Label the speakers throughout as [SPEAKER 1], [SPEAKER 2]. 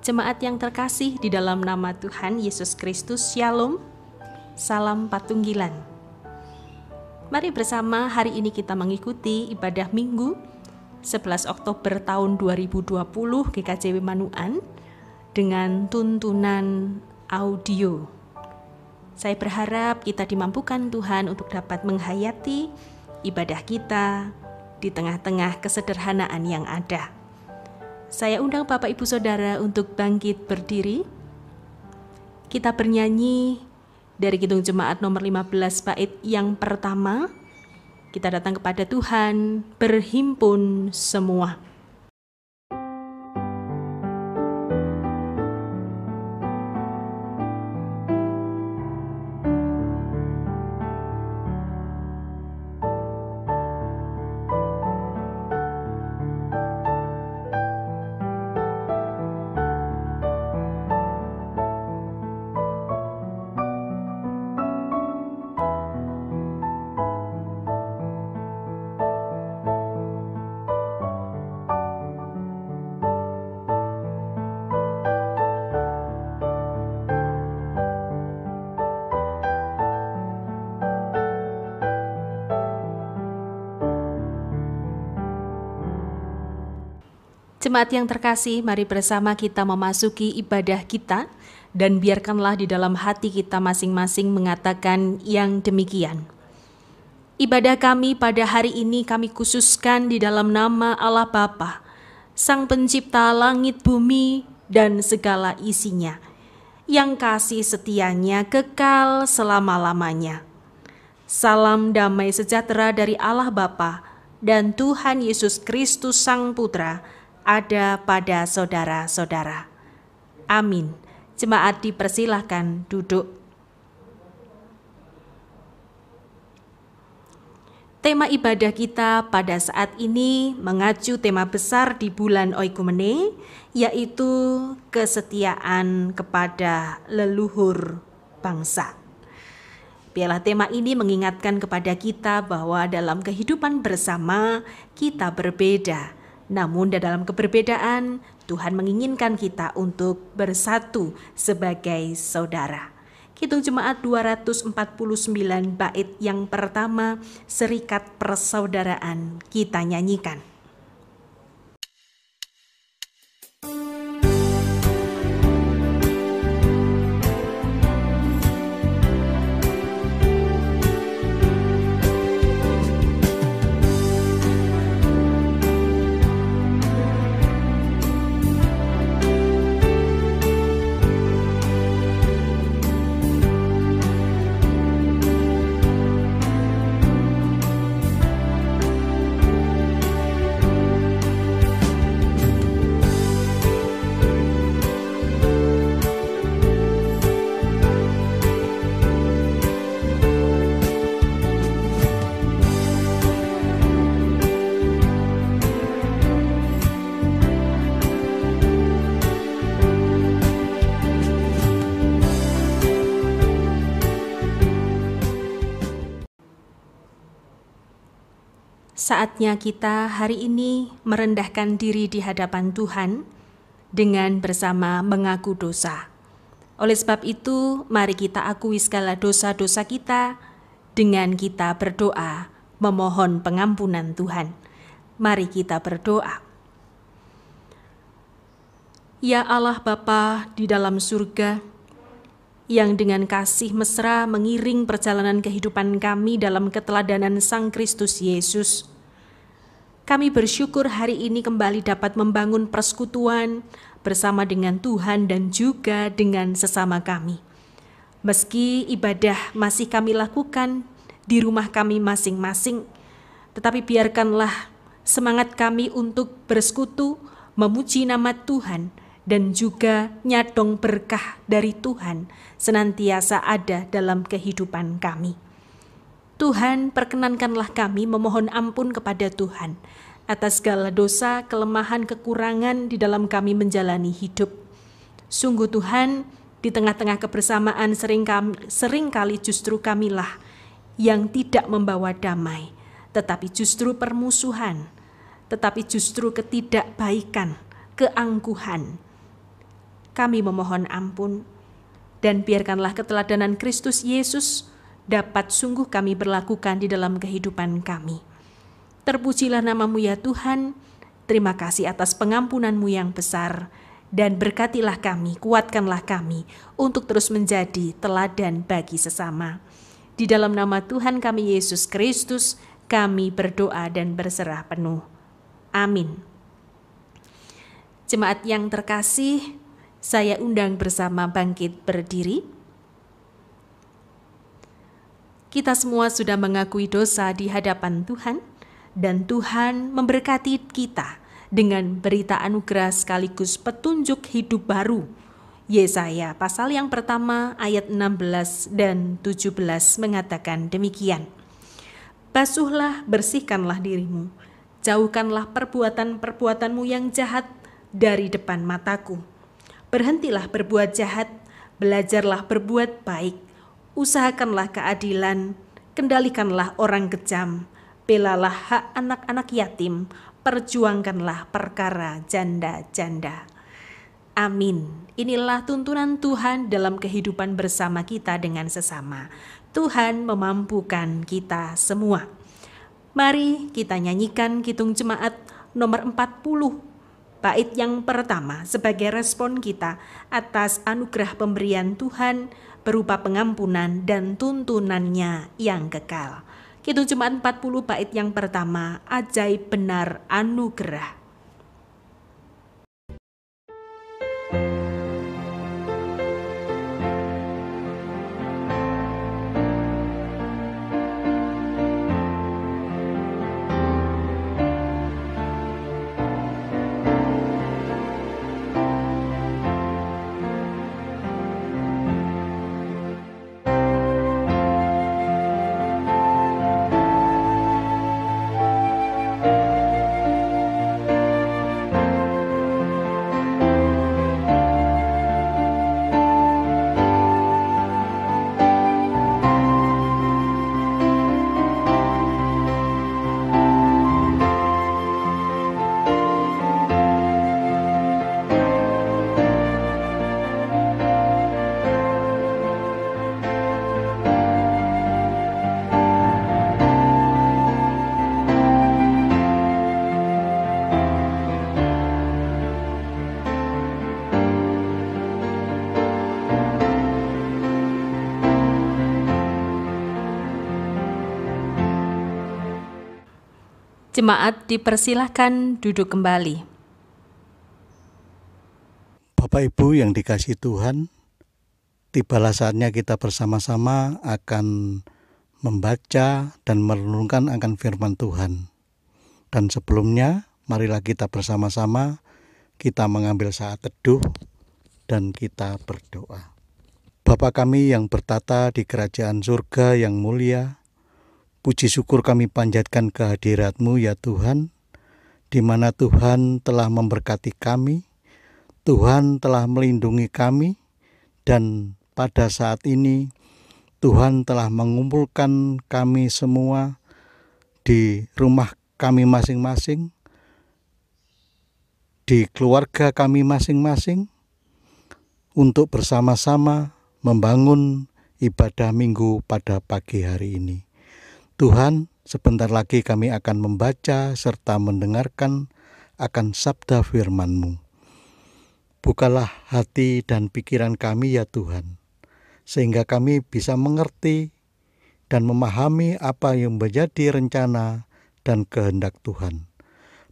[SPEAKER 1] Jemaat yang terkasih di dalam nama Tuhan Yesus Kristus, Shalom. Salam Patunggilan. Mari bersama hari ini kita mengikuti ibadah Minggu 11 Oktober tahun 2020 GKJW Manuan dengan tuntunan audio. Saya berharap kita dimampukan Tuhan untuk dapat menghayati ibadah kita di tengah-tengah kesederhanaan yang ada. Saya undang Bapak Ibu Saudara untuk bangkit berdiri. Kita bernyanyi dari Kidung Jemaat nomor 15 bait yang pertama. Kita datang kepada Tuhan, berhimpun semua. Jemaat yang terkasih, mari bersama kita memasuki ibadah kita dan biarkanlah di dalam hati kita masing-masing mengatakan yang demikian. Ibadah kami pada hari ini kami khususkan di dalam nama Allah Bapa, Sang Pencipta langit bumi dan segala isinya, yang kasih setianya kekal selama-lamanya. Salam damai sejahtera dari Allah Bapa dan Tuhan Yesus Kristus Sang Putra, ada pada saudara-saudara. Amin. Jemaat dipersilahkan duduk. Tema ibadah kita pada saat ini mengacu tema besar di bulan Oikumene, yaitu kesetiaan kepada leluhur bangsa. Biarlah tema ini mengingatkan kepada kita bahwa dalam kehidupan bersama kita berbeda, namun dalam keberbedaan, Tuhan menginginkan kita untuk bersatu sebagai saudara. Hitung Jemaat 249 bait yang pertama, Serikat Persaudaraan, kita nyanyikan. Saatnya kita hari ini merendahkan diri di hadapan Tuhan dengan bersama mengaku dosa. Oleh sebab itu, mari kita akui segala dosa-dosa kita dengan kita berdoa memohon pengampunan Tuhan. Mari kita berdoa. Ya Allah Bapa di dalam surga, yang dengan kasih mesra mengiring perjalanan kehidupan kami dalam keteladanan Sang Kristus Yesus. Kami bersyukur hari ini kembali dapat membangun persekutuan bersama dengan Tuhan dan juga dengan sesama kami. Meski ibadah masih kami lakukan di rumah kami masing-masing, tetapi biarkanlah semangat kami untuk bersekutu, memuji nama Tuhan, dan juga nyadong berkah dari Tuhan senantiasa ada dalam kehidupan kami. Tuhan, perkenankanlah kami memohon ampun kepada Tuhan atas segala dosa, kelemahan, kekurangan di dalam kami menjalani hidup. Sungguh Tuhan, di tengah-tengah kebersamaan sering, kami, sering kali justru kamilah yang tidak membawa damai, tetapi justru permusuhan, tetapi justru ketidakbaikan, keangkuhan. kami memohon ampun. Dan biarkanlah keteladanan Kristus Yesus dapat sungguh kami berlakukan di dalam kehidupan kami. Terpujilah namamu ya Tuhan, terima kasih atas pengampunanmu yang besar, dan berkatilah kami, kuatkanlah kami untuk terus menjadi teladan bagi sesama. Di dalam nama Tuhan kami Yesus Kristus, kami berdoa dan berserah penuh. Amin. Jemaat yang terkasih, saya undang bersama bangkit berdiri. Kita semua sudah mengakui dosa di hadapan Tuhan, dan Tuhan memberkati kita dengan berita anugerah sekaligus petunjuk hidup baru. Yesaya pasal yang pertama ayat 16 dan 17 mengatakan demikian. Basuhlah, bersihkanlah dirimu, jauhkanlah perbuatan-perbuatanmu yang jahat dari depan mataku Berhentilah berbuat jahat, belajarlah berbuat baik, usahakanlah keadilan, kendalikanlah orang kejam, belalah hak anak-anak yatim, perjuangkanlah perkara janda-janda. Amin. Inilah tuntunan Tuhan dalam kehidupan bersama kita dengan sesama. Tuhan memampukan kita semua. Mari kita nyanyikan Kitung Jemaat nomor 40 Bait yang pertama sebagai respon kita atas anugerah pemberian Tuhan berupa pengampunan dan tuntunannya yang kekal. Kita cuma 40 bait yang pertama, ajaib benar anugerah. Jemaat dipersilahkan duduk kembali.
[SPEAKER 2] Bapak Ibu yang dikasih Tuhan, tibalah saatnya kita bersama-sama akan membaca dan merenungkan akan firman Tuhan. Dan sebelumnya, marilah kita bersama-sama kita mengambil saat teduh dan kita berdoa. Bapa kami yang bertata di kerajaan surga yang mulia, Puji syukur kami panjatkan kehadiratmu ya Tuhan, di mana Tuhan telah memberkati kami, Tuhan telah melindungi kami, dan pada saat ini Tuhan telah mengumpulkan kami semua di rumah kami masing-masing, di keluarga kami masing-masing, untuk bersama-sama membangun ibadah minggu pada pagi hari ini. Tuhan, sebentar lagi kami akan membaca serta mendengarkan akan sabda firman-Mu. Bukalah hati dan pikiran kami ya Tuhan, sehingga kami bisa mengerti dan memahami apa yang menjadi rencana dan kehendak Tuhan.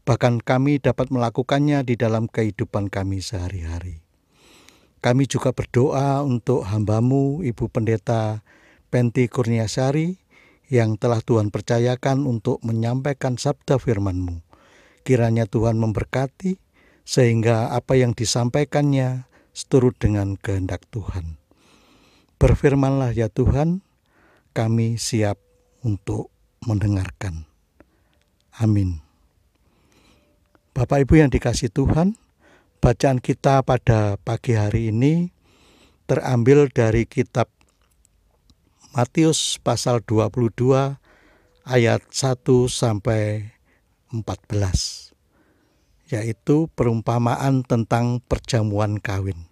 [SPEAKER 2] Bahkan kami dapat melakukannya di dalam kehidupan kami sehari-hari. Kami juga berdoa untuk hambamu, Ibu Pendeta Penti Kurniasari, yang telah Tuhan percayakan untuk menyampaikan sabda firman-Mu. Kiranya Tuhan memberkati sehingga apa yang disampaikannya seturut dengan kehendak Tuhan. Berfirmanlah ya Tuhan, kami siap untuk mendengarkan. Amin. Bapak Ibu yang dikasih Tuhan, bacaan kita pada pagi hari ini terambil dari kitab Matius pasal 22 ayat 1 sampai 14 yaitu perumpamaan tentang perjamuan kawin.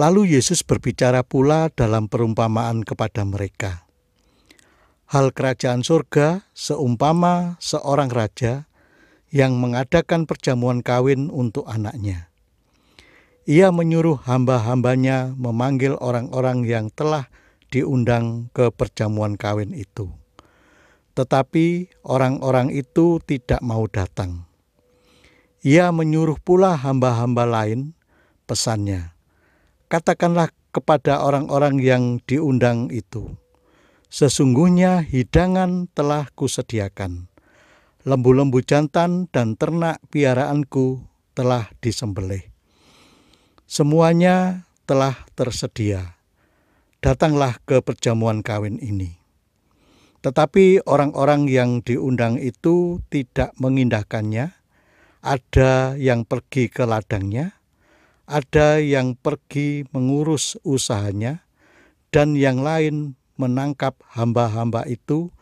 [SPEAKER 2] Lalu Yesus berbicara pula dalam perumpamaan kepada mereka. Hal kerajaan surga seumpama seorang raja yang mengadakan perjamuan kawin untuk anaknya. Ia menyuruh hamba-hambanya memanggil orang-orang yang telah diundang ke perjamuan kawin itu. Tetapi orang-orang itu tidak mau datang. Ia menyuruh pula hamba-hamba lain, pesannya, "Katakanlah kepada orang-orang yang diundang itu, sesungguhnya hidangan telah kusediakan. Lembu-lembu jantan dan ternak piaraanku telah disembelih. Semuanya telah tersedia. Datanglah ke perjamuan kawin ini." Tetapi orang-orang yang diundang itu tidak mengindahkannya. Ada yang pergi ke ladangnya, ada yang pergi mengurus usahanya, dan yang lain menangkap hamba-hamba itu,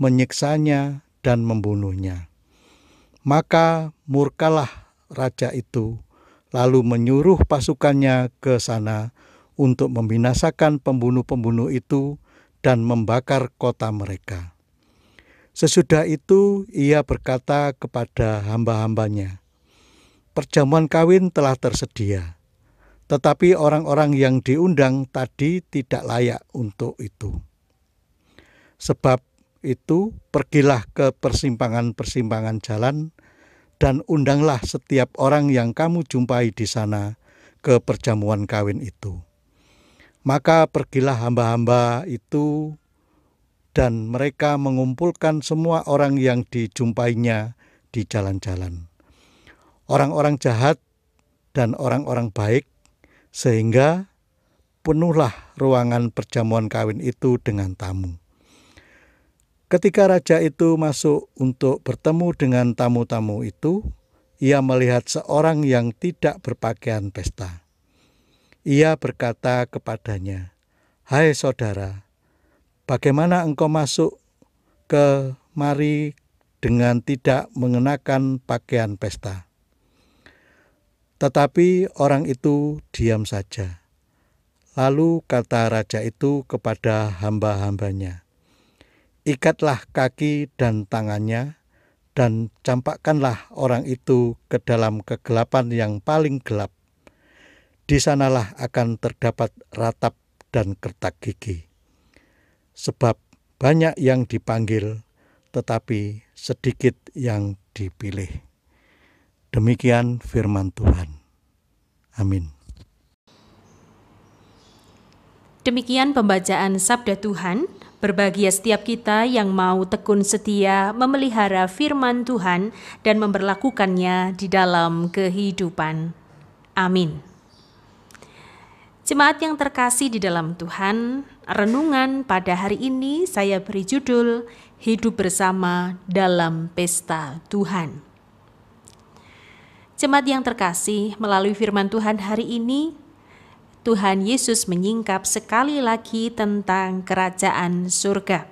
[SPEAKER 2] menyiksanya, dan membunuhnya. Maka murkalah raja itu, lalu menyuruh pasukannya ke sana untuk membinasakan pembunuh-pembunuh itu dan membakar kota mereka. Sesudah itu ia berkata kepada hamba-hambanya, Perjamuan kawin telah tersedia, tetapi orang-orang yang diundang tadi tidak layak untuk itu. Sebab itu pergilah ke persimpangan-persimpangan jalan dan undanglah setiap orang yang kamu jumpai di sana ke perjamuan kawin itu. Maka pergilah hamba-hamba itu dan mereka mengumpulkan semua orang yang dijumpainya di jalan-jalan. Orang-orang jahat dan orang-orang baik sehingga penuhlah ruangan perjamuan kawin itu dengan tamu. Ketika raja itu masuk untuk bertemu dengan tamu-tamu itu, ia melihat seorang yang tidak berpakaian pesta. Ia berkata kepadanya, "Hai saudara, bagaimana engkau masuk ke mari dengan tidak mengenakan pakaian pesta?" Tetapi orang itu diam saja. Lalu kata raja itu kepada hamba-hambanya, "Ikatlah kaki dan tangannya, dan campakkanlah orang itu ke dalam kegelapan yang paling gelap di sanalah akan terdapat ratap dan kertak gigi. Sebab banyak yang dipanggil, tetapi sedikit yang dipilih. Demikian firman Tuhan. Amin.
[SPEAKER 1] Demikian pembacaan Sabda Tuhan. Berbahagia setiap kita yang mau tekun setia memelihara firman Tuhan dan memperlakukannya di dalam kehidupan. Amin. Jemaat yang terkasih di dalam Tuhan, renungan pada hari ini saya beri judul Hidup Bersama dalam Pesta Tuhan. Jemaat yang terkasih, melalui firman Tuhan hari ini, Tuhan Yesus menyingkap sekali lagi tentang kerajaan surga.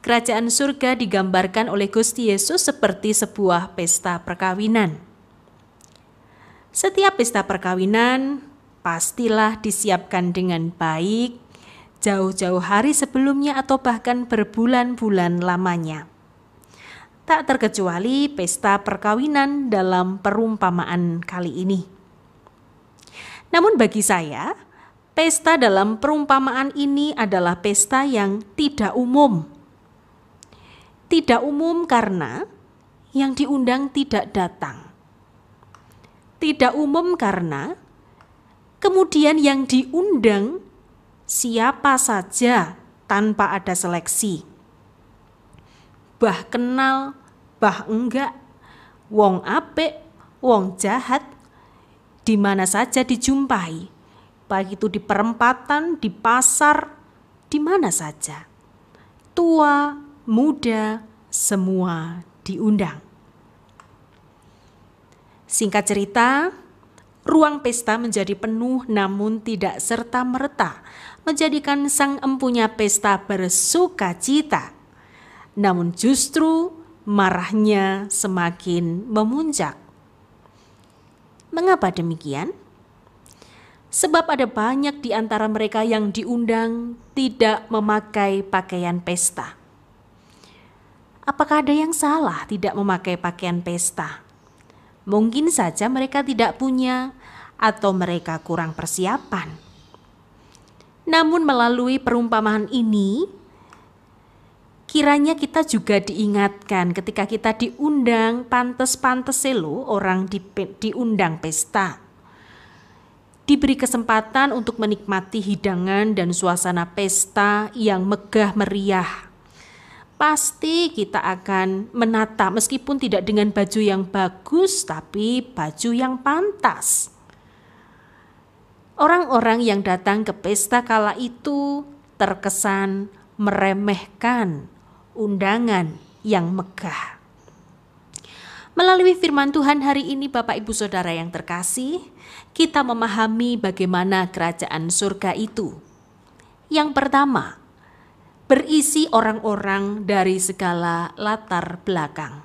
[SPEAKER 1] Kerajaan surga digambarkan oleh Gusti Yesus seperti sebuah pesta perkawinan. Setiap pesta perkawinan pastilah disiapkan dengan baik jauh-jauh hari sebelumnya atau bahkan berbulan-bulan lamanya. Tak terkecuali pesta perkawinan dalam perumpamaan kali ini. Namun bagi saya, pesta dalam perumpamaan ini adalah pesta yang tidak umum. Tidak umum karena yang diundang tidak datang. Tidak umum karena Kemudian yang diundang siapa saja tanpa ada seleksi. Bah kenal, bah enggak, wong apik, wong jahat, di mana saja dijumpai, baik itu di perempatan, di pasar, di mana saja. Tua, muda, semua diundang. Singkat cerita, Ruang pesta menjadi penuh namun tidak serta-merta menjadikan sang empunya pesta bersuka cita. Namun justru marahnya semakin memuncak. Mengapa demikian? Sebab ada banyak di antara mereka yang diundang tidak memakai pakaian pesta. Apakah ada yang salah tidak memakai pakaian pesta? Mungkin saja mereka tidak punya, atau mereka kurang persiapan. Namun, melalui perumpamaan ini, kiranya kita juga diingatkan ketika kita diundang pantes-pantes lo orang di, diundang pesta. Diberi kesempatan untuk menikmati hidangan dan suasana pesta yang megah meriah pasti kita akan menata meskipun tidak dengan baju yang bagus tapi baju yang pantas. Orang-orang yang datang ke pesta kala itu terkesan meremehkan undangan yang megah. Melalui firman Tuhan hari ini Bapak Ibu Saudara yang terkasih, kita memahami bagaimana kerajaan surga itu. Yang pertama, berisi orang-orang dari segala latar belakang.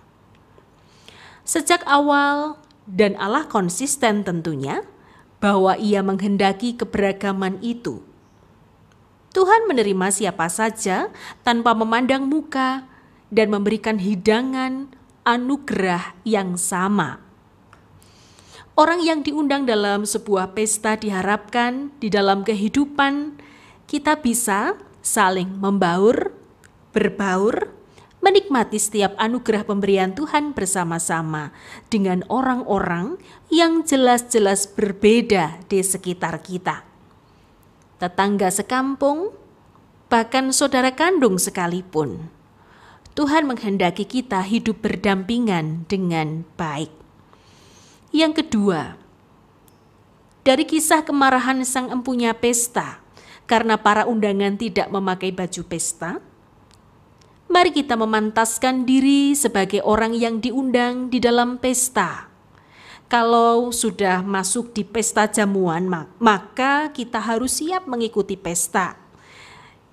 [SPEAKER 1] Sejak awal, dan Allah konsisten tentunya bahwa Ia menghendaki keberagaman itu. Tuhan menerima siapa saja tanpa memandang muka dan memberikan hidangan anugerah yang sama. Orang yang diundang dalam sebuah pesta diharapkan di dalam kehidupan kita bisa saling membaur, berbaur, menikmati setiap anugerah pemberian Tuhan bersama-sama dengan orang-orang yang jelas-jelas berbeda di sekitar kita. Tetangga sekampung, bahkan saudara kandung sekalipun. Tuhan menghendaki kita hidup berdampingan dengan baik. Yang kedua, dari kisah kemarahan sang empunya pesta, karena para undangan tidak memakai baju pesta? Mari kita memantaskan diri sebagai orang yang diundang di dalam pesta. Kalau sudah masuk di pesta jamuan, maka kita harus siap mengikuti pesta.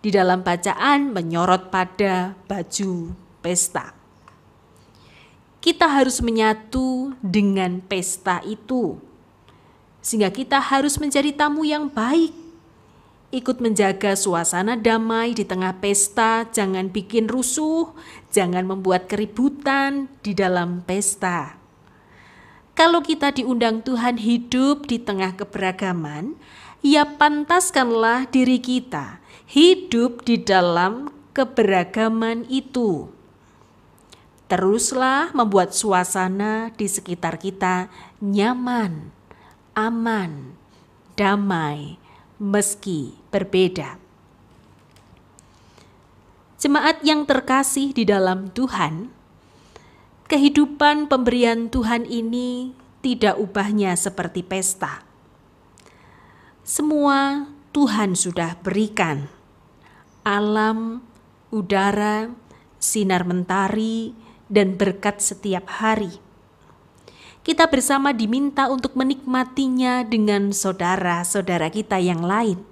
[SPEAKER 1] Di dalam bacaan menyorot pada baju pesta. Kita harus menyatu dengan pesta itu, sehingga kita harus menjadi tamu yang baik ikut menjaga suasana damai di tengah pesta, jangan bikin rusuh, jangan membuat keributan di dalam pesta. Kalau kita diundang Tuhan hidup di tengah keberagaman, ya pantaskanlah diri kita hidup di dalam keberagaman itu. Teruslah membuat suasana di sekitar kita nyaman, aman, damai, meski berbeda. Jemaat yang terkasih di dalam Tuhan, kehidupan pemberian Tuhan ini tidak ubahnya seperti pesta. Semua Tuhan sudah berikan. Alam, udara, sinar mentari, dan berkat setiap hari kita bersama diminta untuk menikmatinya dengan saudara-saudara kita yang lain.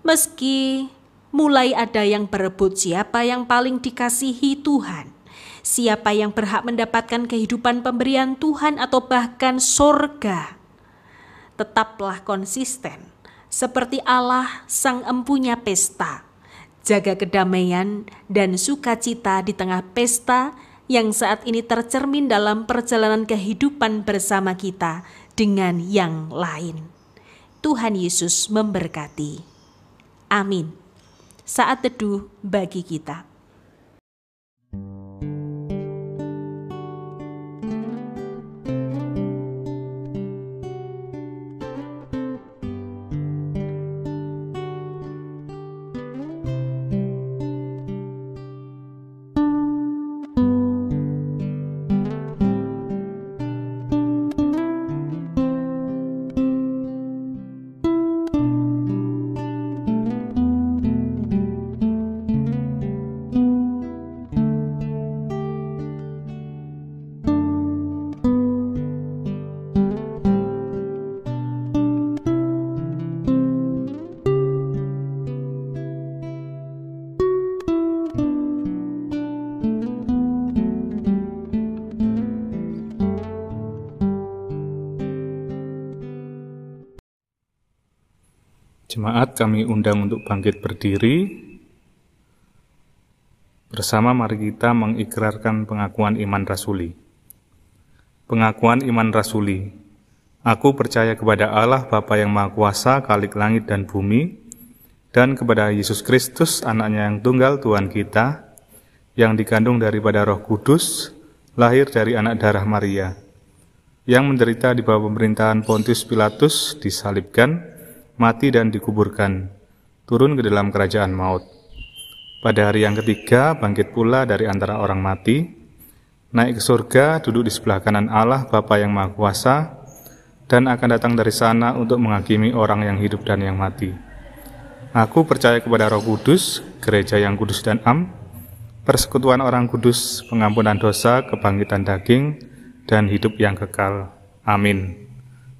[SPEAKER 1] Meski mulai ada yang berebut siapa yang paling dikasihi Tuhan, siapa yang berhak mendapatkan kehidupan pemberian Tuhan atau bahkan sorga, tetaplah konsisten seperti Allah sang empunya pesta. Jaga kedamaian dan sukacita di tengah pesta yang saat ini tercermin dalam perjalanan kehidupan bersama kita dengan yang lain. Tuhan Yesus memberkati. Amin. Saat teduh bagi kita.
[SPEAKER 3] Jemaat kami undang untuk bangkit berdiri. Bersama mari kita mengikrarkan pengakuan iman rasuli. Pengakuan iman rasuli. Aku percaya kepada Allah Bapa yang Maha Kuasa, Kalik langit dan bumi, dan kepada Yesus Kristus, anaknya yang tunggal Tuhan kita, yang dikandung daripada roh kudus, lahir dari anak darah Maria, yang menderita di bawah pemerintahan Pontius Pilatus, disalibkan, mati dan dikuburkan, turun ke dalam kerajaan maut. Pada hari yang ketiga, bangkit pula dari antara orang mati, naik ke surga, duduk di sebelah kanan Allah, Bapa yang Maha Kuasa, dan akan datang dari sana untuk menghakimi orang yang hidup dan yang mati. Aku percaya kepada Roh Kudus, gereja yang kudus dan am, persekutuan orang kudus, pengampunan dosa, kebangkitan daging, dan hidup yang kekal. Amin.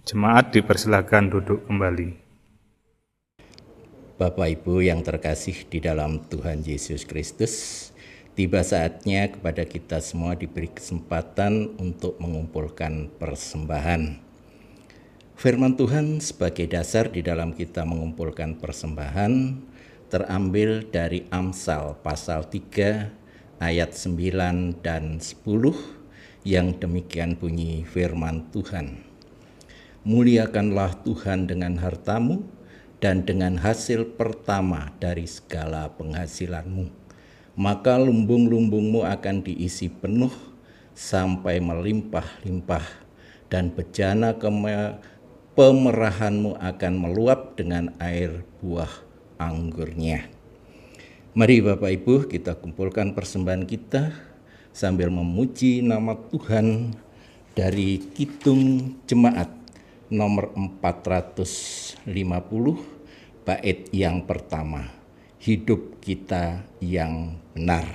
[SPEAKER 3] Jemaat dipersilakan duduk kembali.
[SPEAKER 4] Bapak Ibu yang terkasih di dalam Tuhan Yesus Kristus, tiba saatnya kepada kita semua diberi kesempatan untuk mengumpulkan persembahan. Firman Tuhan sebagai dasar di dalam kita mengumpulkan persembahan terambil dari Amsal pasal 3 ayat 9 dan 10 yang demikian bunyi firman Tuhan. Muliakanlah Tuhan dengan hartamu, dan dengan hasil pertama dari segala penghasilanmu, maka lumbung-lumbungmu akan diisi penuh sampai melimpah-limpah, dan bejana pemerahanmu akan meluap dengan air buah anggurnya. Mari Bapak Ibu kita kumpulkan persembahan kita sambil memuji nama Tuhan dari Kitung Jemaat nomor 450 bait yang pertama hidup kita yang benar.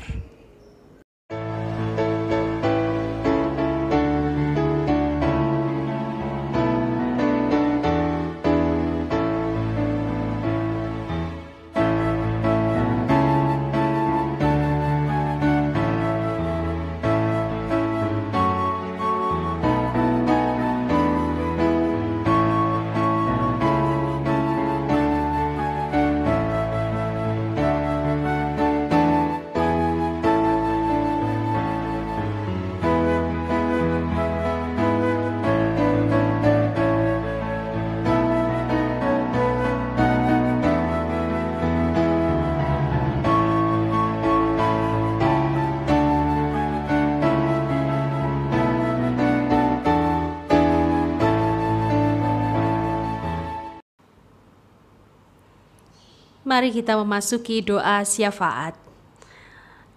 [SPEAKER 1] Mari kita memasuki doa syafaat.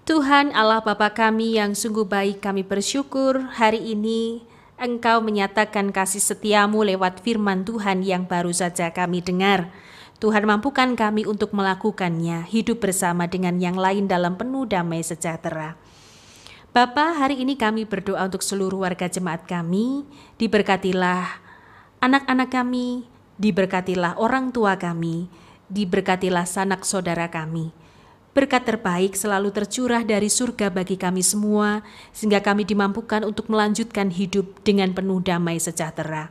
[SPEAKER 1] Tuhan Allah Bapa kami yang sungguh baik kami bersyukur hari ini Engkau menyatakan kasih setiamu lewat firman Tuhan yang baru saja kami dengar. Tuhan mampukan kami untuk melakukannya, hidup bersama dengan yang lain dalam penuh damai sejahtera. Bapa, hari ini kami berdoa untuk seluruh warga jemaat kami, diberkatilah anak-anak kami, diberkatilah orang tua kami, diberkatilah sanak saudara kami. Berkat terbaik selalu tercurah dari surga bagi kami semua, sehingga kami dimampukan untuk melanjutkan hidup dengan penuh damai sejahtera.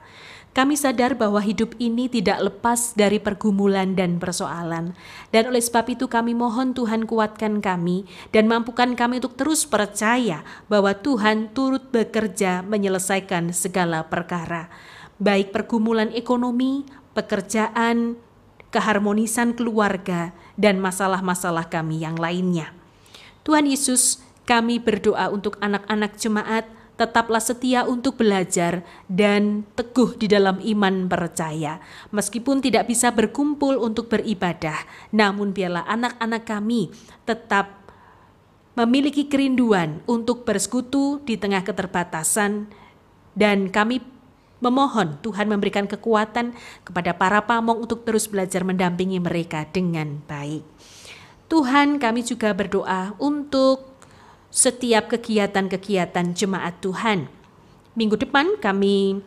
[SPEAKER 1] Kami sadar bahwa hidup ini tidak lepas dari pergumulan dan persoalan. Dan oleh sebab itu kami mohon Tuhan kuatkan kami dan mampukan kami untuk terus percaya bahwa Tuhan turut bekerja menyelesaikan segala perkara. Baik pergumulan ekonomi, pekerjaan, keharmonisan keluarga, dan masalah-masalah kami yang lainnya. Tuhan Yesus, kami berdoa untuk anak-anak jemaat, tetaplah setia untuk belajar dan teguh di dalam iman percaya. Meskipun tidak bisa berkumpul untuk beribadah, namun biarlah anak-anak kami tetap memiliki kerinduan untuk bersekutu di tengah keterbatasan dan kami Memohon Tuhan memberikan kekuatan kepada para pamong untuk terus belajar mendampingi mereka dengan baik. Tuhan kami juga berdoa untuk setiap kegiatan-kegiatan jemaat Tuhan. Minggu depan kami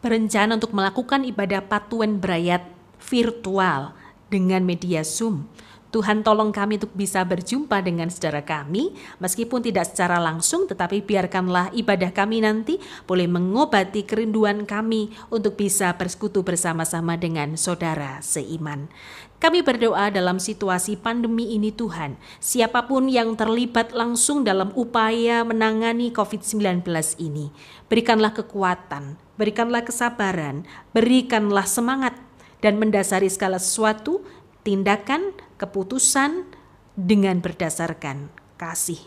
[SPEAKER 1] berencana untuk melakukan ibadah patuan berayat virtual dengan media Zoom. Tuhan tolong kami untuk bisa berjumpa dengan saudara kami, meskipun tidak secara langsung, tetapi biarkanlah ibadah kami nanti boleh mengobati kerinduan kami untuk bisa bersekutu bersama-sama dengan saudara seiman. Kami berdoa dalam situasi pandemi ini Tuhan, siapa pun yang terlibat langsung dalam upaya menangani COVID-19 ini, berikanlah kekuatan, berikanlah kesabaran, berikanlah semangat, dan mendasari segala sesuatu tindakan, keputusan dengan berdasarkan kasih.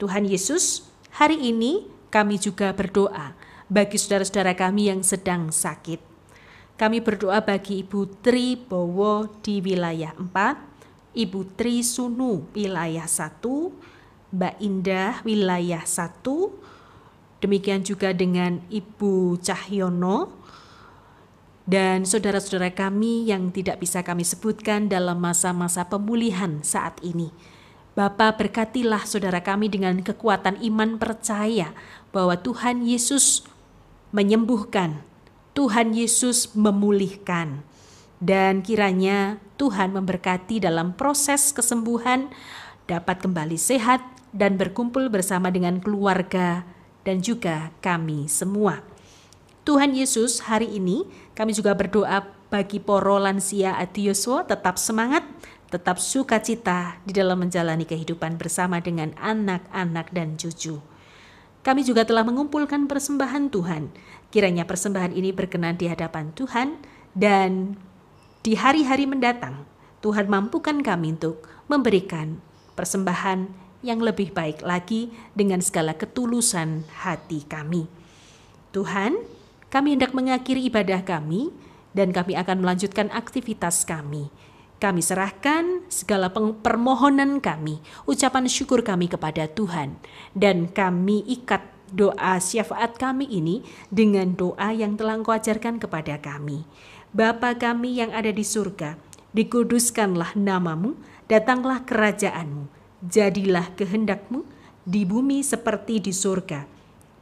[SPEAKER 1] Tuhan Yesus, hari ini kami juga berdoa bagi saudara-saudara kami yang sedang sakit. Kami berdoa bagi Ibu Tri Bowo di wilayah 4, Ibu Tri Sunu wilayah 1, Mbak Indah wilayah 1, demikian juga dengan Ibu Cahyono dan saudara-saudara kami yang tidak bisa kami sebutkan dalam masa-masa pemulihan saat ini. Bapa berkatilah saudara kami dengan kekuatan iman percaya bahwa Tuhan Yesus menyembuhkan, Tuhan Yesus memulihkan, dan kiranya Tuhan memberkati dalam proses kesembuhan dapat kembali sehat dan berkumpul bersama dengan keluarga dan juga kami semua. Tuhan Yesus hari ini kami juga berdoa bagi poro lansia Adioswo tetap semangat, tetap sukacita di dalam menjalani kehidupan bersama dengan anak-anak dan cucu. Kami juga telah mengumpulkan persembahan Tuhan. Kiranya persembahan ini berkenan di hadapan Tuhan dan di hari-hari mendatang Tuhan mampukan kami untuk memberikan persembahan yang lebih baik lagi dengan segala ketulusan hati kami. Tuhan, kami hendak mengakhiri ibadah kami dan kami akan melanjutkan aktivitas kami. Kami serahkan segala permohonan kami, ucapan syukur kami kepada Tuhan, dan kami ikat doa syafaat kami ini dengan doa yang telah Engkau ajarkan kepada kami. Bapa kami yang ada di surga, dikuduskanlah namamu, datanglah kerajaanmu, jadilah kehendakmu di bumi seperti di surga.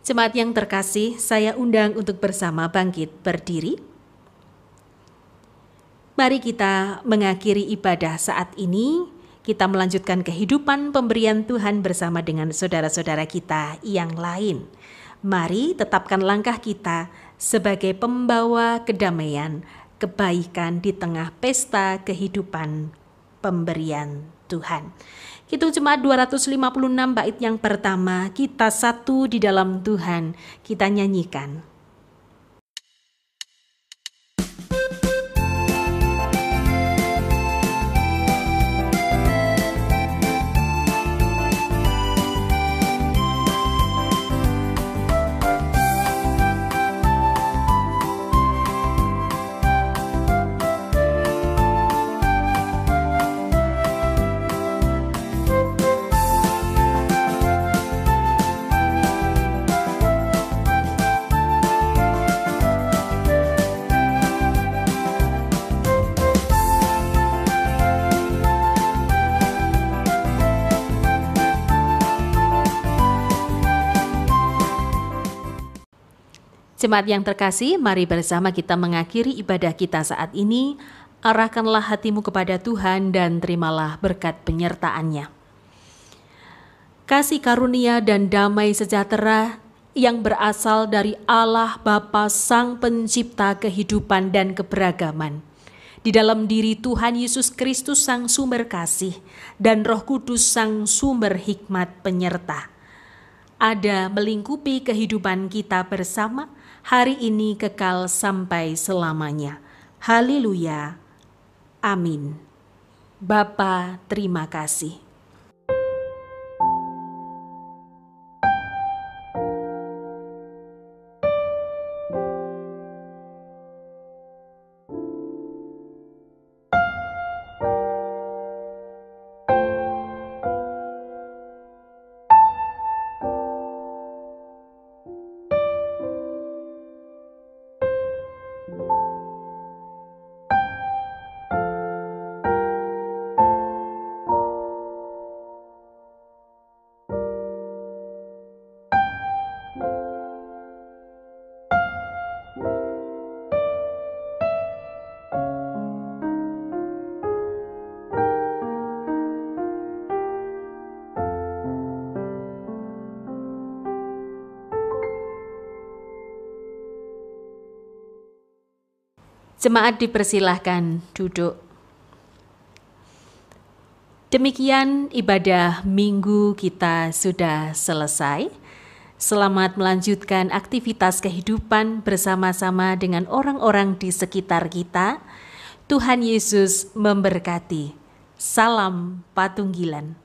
[SPEAKER 1] Jemaat yang terkasih, saya undang untuk bersama bangkit berdiri. Mari kita mengakhiri ibadah saat ini. Kita melanjutkan kehidupan pemberian Tuhan bersama dengan saudara-saudara kita yang lain. Mari tetapkan langkah kita sebagai pembawa kedamaian, kebaikan di tengah pesta kehidupan pemberian Tuhan. Hitung jemaat 256 bait yang pertama, kita satu di dalam Tuhan, kita nyanyikan. Jemaat yang terkasih, mari bersama kita mengakhiri ibadah kita saat ini. Arahkanlah hatimu kepada Tuhan dan terimalah berkat penyertaannya. Kasih karunia dan damai sejahtera yang berasal dari Allah Bapa Sang Pencipta kehidupan dan keberagaman. Di dalam diri Tuhan Yesus Kristus Sang Sumber Kasih dan Roh Kudus Sang Sumber Hikmat Penyerta. Ada melingkupi kehidupan kita bersama, hari ini kekal sampai selamanya. Haleluya. Amin. Bapa, terima kasih. Jemaat dipersilahkan duduk. Demikian ibadah minggu kita sudah selesai. Selamat melanjutkan aktivitas kehidupan bersama-sama dengan orang-orang di sekitar kita. Tuhan Yesus memberkati. Salam Patunggilan.